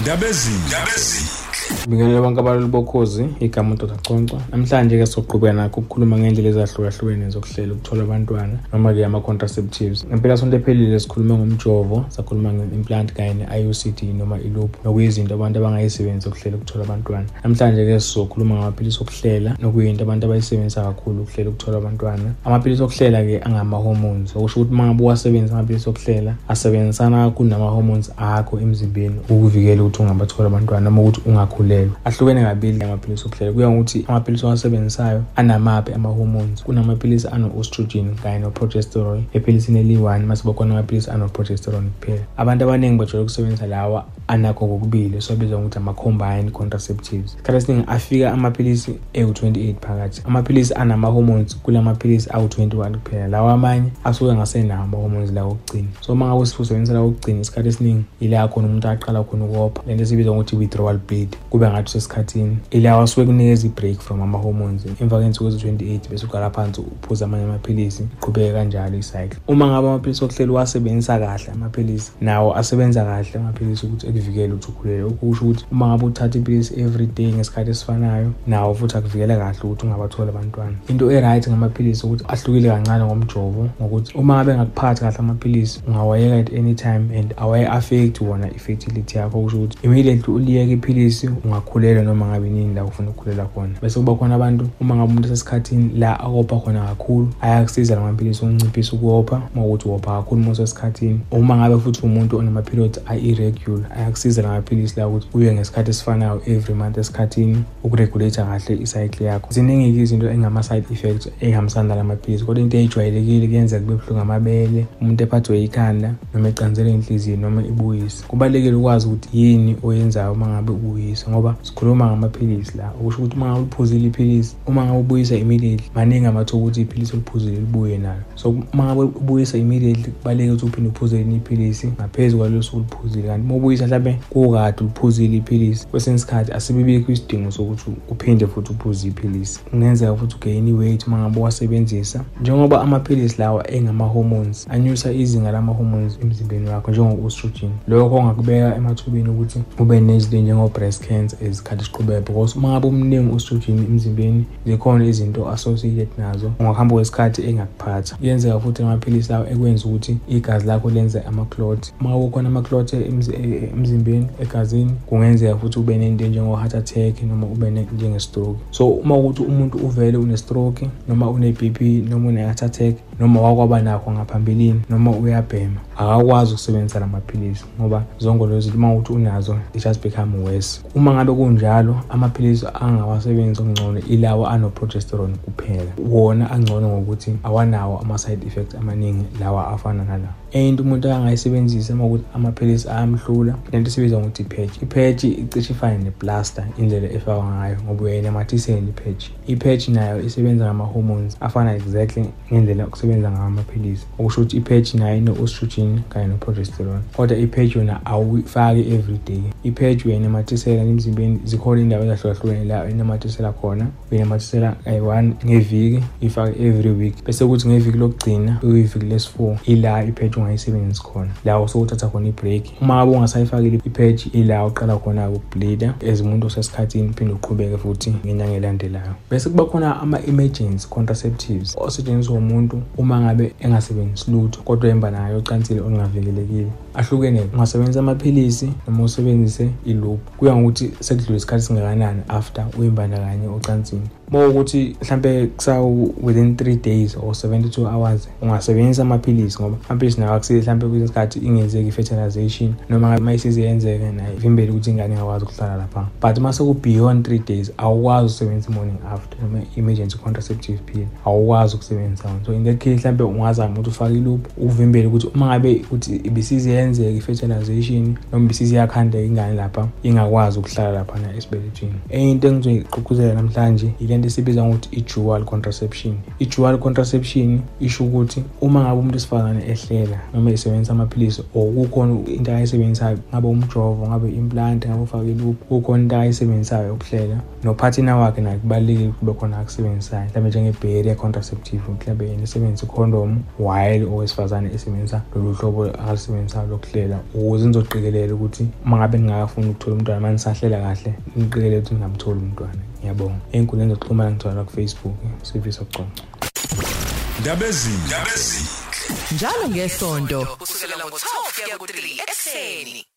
ndabezini Bingelela bonke abalali bokhozi igama uDr Concwa namhlanje ke soqhubeka nakho ukukhuluma ngendlela ezahlukahlukene zokuhlela ukuthola abantwana noma ke ama contraceptives ngempela sonto ephelile sikhulume ngomjovo sakhuluma nge-implant kanye ne-IUCD noma i-loop nokuyizinto abantu abangayisebenzisa ukuhlela ukuthola abantwana. Namhlanje ke sizokhuluma ngamaphilisi okuhlela nokuyinto abantu abayisebenzisa kakhulu ukuhlela ukuthola abantwana. Amaphilisi okuhlela ke angama-hormones okusho ukuthi uma ngabe uwasebenzisa amaphilisi okuhlela asebenzisana kakhulu nama-hormones akho emzimbeni ukuvikela ukuthi ungabathola abantwana noma ukuthi ungakhulelwa ahlukene kabili amaphilisi okuhlela. Kuya ngokuthi amaphilisi owasebenzisayo anamaphi ama-hormones? Kunamaphilisi ano-estrogen kanye no-progesterone. Ephilisini eliyi-one mase bakhona amaphilisi ano-progesterone kuphela. Abantu abaningi bajwayele ukusebenzisa lawa anakho kokubili sobizwa ngokuthi ama-combined contraceptives. Isikhathi esiningi afika amaphilisi ewu-28 phakathi. Amaphilisi anama-hormones kula maphilisi awu-21 kuphela. Lawa amanye asuke ngasenawo ama-hormones lawo okugcina. So uma ngabe usebenzisa lawo okugcina isikhathi esiningi ila khona umuntu aqala khona ukopha lento esibizwa ngokuthi withdrawal bleed. Kube ngathi usesikhathini ilawa asuke kunikeza i-break from ama-hormones emva kwensuku ezi-28 bese uqala phansi uphuza amanye amaphilisi iqhubeke kanjalo icycle. Uma ngabe amaphilisi okuhlela uwasebenzisa kahle amaphilisi nawo asebenza kahle amaphilisi ukuthi ekuvikele ukuthi ukhulele okusho ukuthi uma ngabe uthatha iphilisi every day ngesikhathi esifanayo nawo futhi akuvikela kahle ukuthi ungabatholi abantwana. Into e-right ngamaphilisi ukuthi ahlukile kancane ngomjovo ngokuthi uma ngabe ngakuphathi kahle amaphilisi ungawayeka at any time and awaye-affect wona i-fertility yakho. Okusho ukuthi immediately uliyeka iphilisi ungakhulelwa noma ngabe nini la ufuna ukukhulela khona. Bese kuba khona abantu uma ngabe umuntu esesikhathini la akopha khona kakhulu ayakusiza la maphilisi ukunciphisa ukuopha uma ukuthi uopha kakhulu uma usesikhathini. Uma ngabe futhi umuntu onama-periods a-irregular ayakusiza la maphilisi la ukuthi uye ngesikhathi esifanayo every month esikhathini ukuregulate kahle icycle yakho. Ziningi-ke izinto engama-side effects ey'hambisana nala maphilisi kodwa into eyijwayelekile kuyenzeka kube buhlungu amabele umuntu ephathwe yikhanda noma ecanzelwe inhliziyo noma ibuyise. Kubalulekile ukwazi ukuthi yini oyenzayo uma ngabe ubuyisa ngoba sikhuluma ngamaphilisi la. Okusho ukuthi uma ngabe uliphuzile iphilisi uma ngabe ubuyisa immediately maningi amathuba ukuthi iphilisi oliphuzile libuye nalo. So uma ngabe ubuyisa immediately kubalulekile ukuthi uphinde uphuze elinye iphilisi ngaphezu kwalelo suku uliphuzile kanti uma ubuyisa mhlawumbe kukade uliphuzile iphilisi kwesinye isikhathi asibibikho isidingo sokuthi uphinde futhi uphuze iphilisi. Kungenzeka futhi ugain weight uma ngabe uwasebenzisa. Njengoba amaphilisi lawa engama-hormones anyusa izinga lama-hormones emzimbeni wakho njengo-estrogen lokho ongakubeka emathubeni ukuthi ube nezinto njengo-breast cancer ezikhathi siqhubeka because uma ngabe umningi u-estrogen emzimbeni zikhona izinto associated nazo. Ungakuhamba kwesikhathi engakuphatha. Kuyenzeka futhi amaphilisi lawo ekwenza ukuthi igazi lakho lenze ama-clot. Uma kukhona ama-clot emzimbeni egazini kungenzeka futhi ube nento njengo-heart attack noma ube njenge-stroke so uma ukuthi umuntu uvele une-stroke noma une-b p noma une-heart attack noma wakwaba nakho ngaphambilini noma uyabhema. Akakwazi ukusebenzisa la maphilisi ngoba zonke lezo zinto uma ukuthi unazo it just become worse. Uma ngabe kunjalo amaphilisi angawasebenzi okungcono ilawa ano-progesterone kuphela. Wona angcono ngokuthi awanawo ama-side effects amaningi lawa afana nalawa enye into umuntu angayisebenzisa uma ukuthi amaphilisi ayamhlula lento esibiza ngokuthi ipatch. Ipatch icishe ifane neplaster indlela efakwa ngayo ngoba uyayinamathisela ipatch. Ipatch nayo isebenza ngama-hormones afana exactly ngendlela okusebenza ngawo amaphilisi okusho ukuthi ipatch nayo ino-estrogen kanye no-progesterone. Kodwa ipatch yona awuyifaki every day ipatch uyayinamathisela emzimbeni zikhona iy'ndawo ezahlukahlukene la uyinamathisela khona. Uyinamathisela kayi-one ngeviki uyifake every week. Bese kuthi ngeviki lokugcina uyiviki lesi-four ila ipatch ungayisebenzisi khona. La usukuthatha khona i-break. Uma ngabe ungasayifakile ipatch ila uqala khona ukubleeda as umuntu osesikhathini phinde uqhubeke futhi ngenyanga elandelayo. Bese kuba khona ama-emergency contraceptives osetshenziswa umuntu uma ngabe engasebenzisi lutho kodwa emba nayo ocansile olungavikelekile ahlukene ungasebenzisa amaphilisi noma usebenzise i-loop. Kuya ngokuthi sekudlule isikhathi singakanani after uyimbandakanye ocansini. Uma ukuthi mhlampe kusawu within three days or 72 hours ungasebenzisa amaphilisi ngoba amaphilisi nawo akusize mhlampe kwesinye isikhathi ingenzeki i-fertilization noma uma isize yenzeke nayo ivimbele ukuthi ingane ingakwazi ukuhlala lapha. But uma seku-beyond three days awukwazi ukusebenzisa i-morning after noma emergency contraceptive pill awukwazi ukusebenzisa wona so in that case mhlampe ungazama ukuthi ufake iloop uvimbele ukuthi uma ngabe ukuthi ibisize yenzeka i-fertilization noma ibisize yakhandeka ingane lapha ingakwazi ukuhlala laphana esibelethweni enye into engizoyigqugquzela namhlanje ile lento esibiza ngokuthi i-dual contraception. I-dual contraception isho ukuthi uma ngabe umuntu wesifazane ehlela noma esebenzisa amaphilisi or kukhona into ayisebenzisayo ngabe umjovo ngabe implant ngabe ufake iluphu kukhona into ayisebenzisayo yokuhlela nophathina wakhe naye kubalulekile kube khona akusebenzisayo. Mhlawumbe njenge-barrier contraceptive mhlawumbe yena esebenzisa ikhondomu while owesifazane esebenzisa lolu hlobo akalisebenzisayo lokuhlela ukuze nizoqikelela ukuthi uma ngabe ningakafuni ukuthola umntwana uma nisahlela kahle niqikelele ukuthi ningamtholi umntwana. Ngiyabonga ey'nkundleni zokuxhumana ngithola kufacebook sivisa kuconca ndabezinhle njalo ngesonto kusukela ngo-12 kuya ku-3 ekseni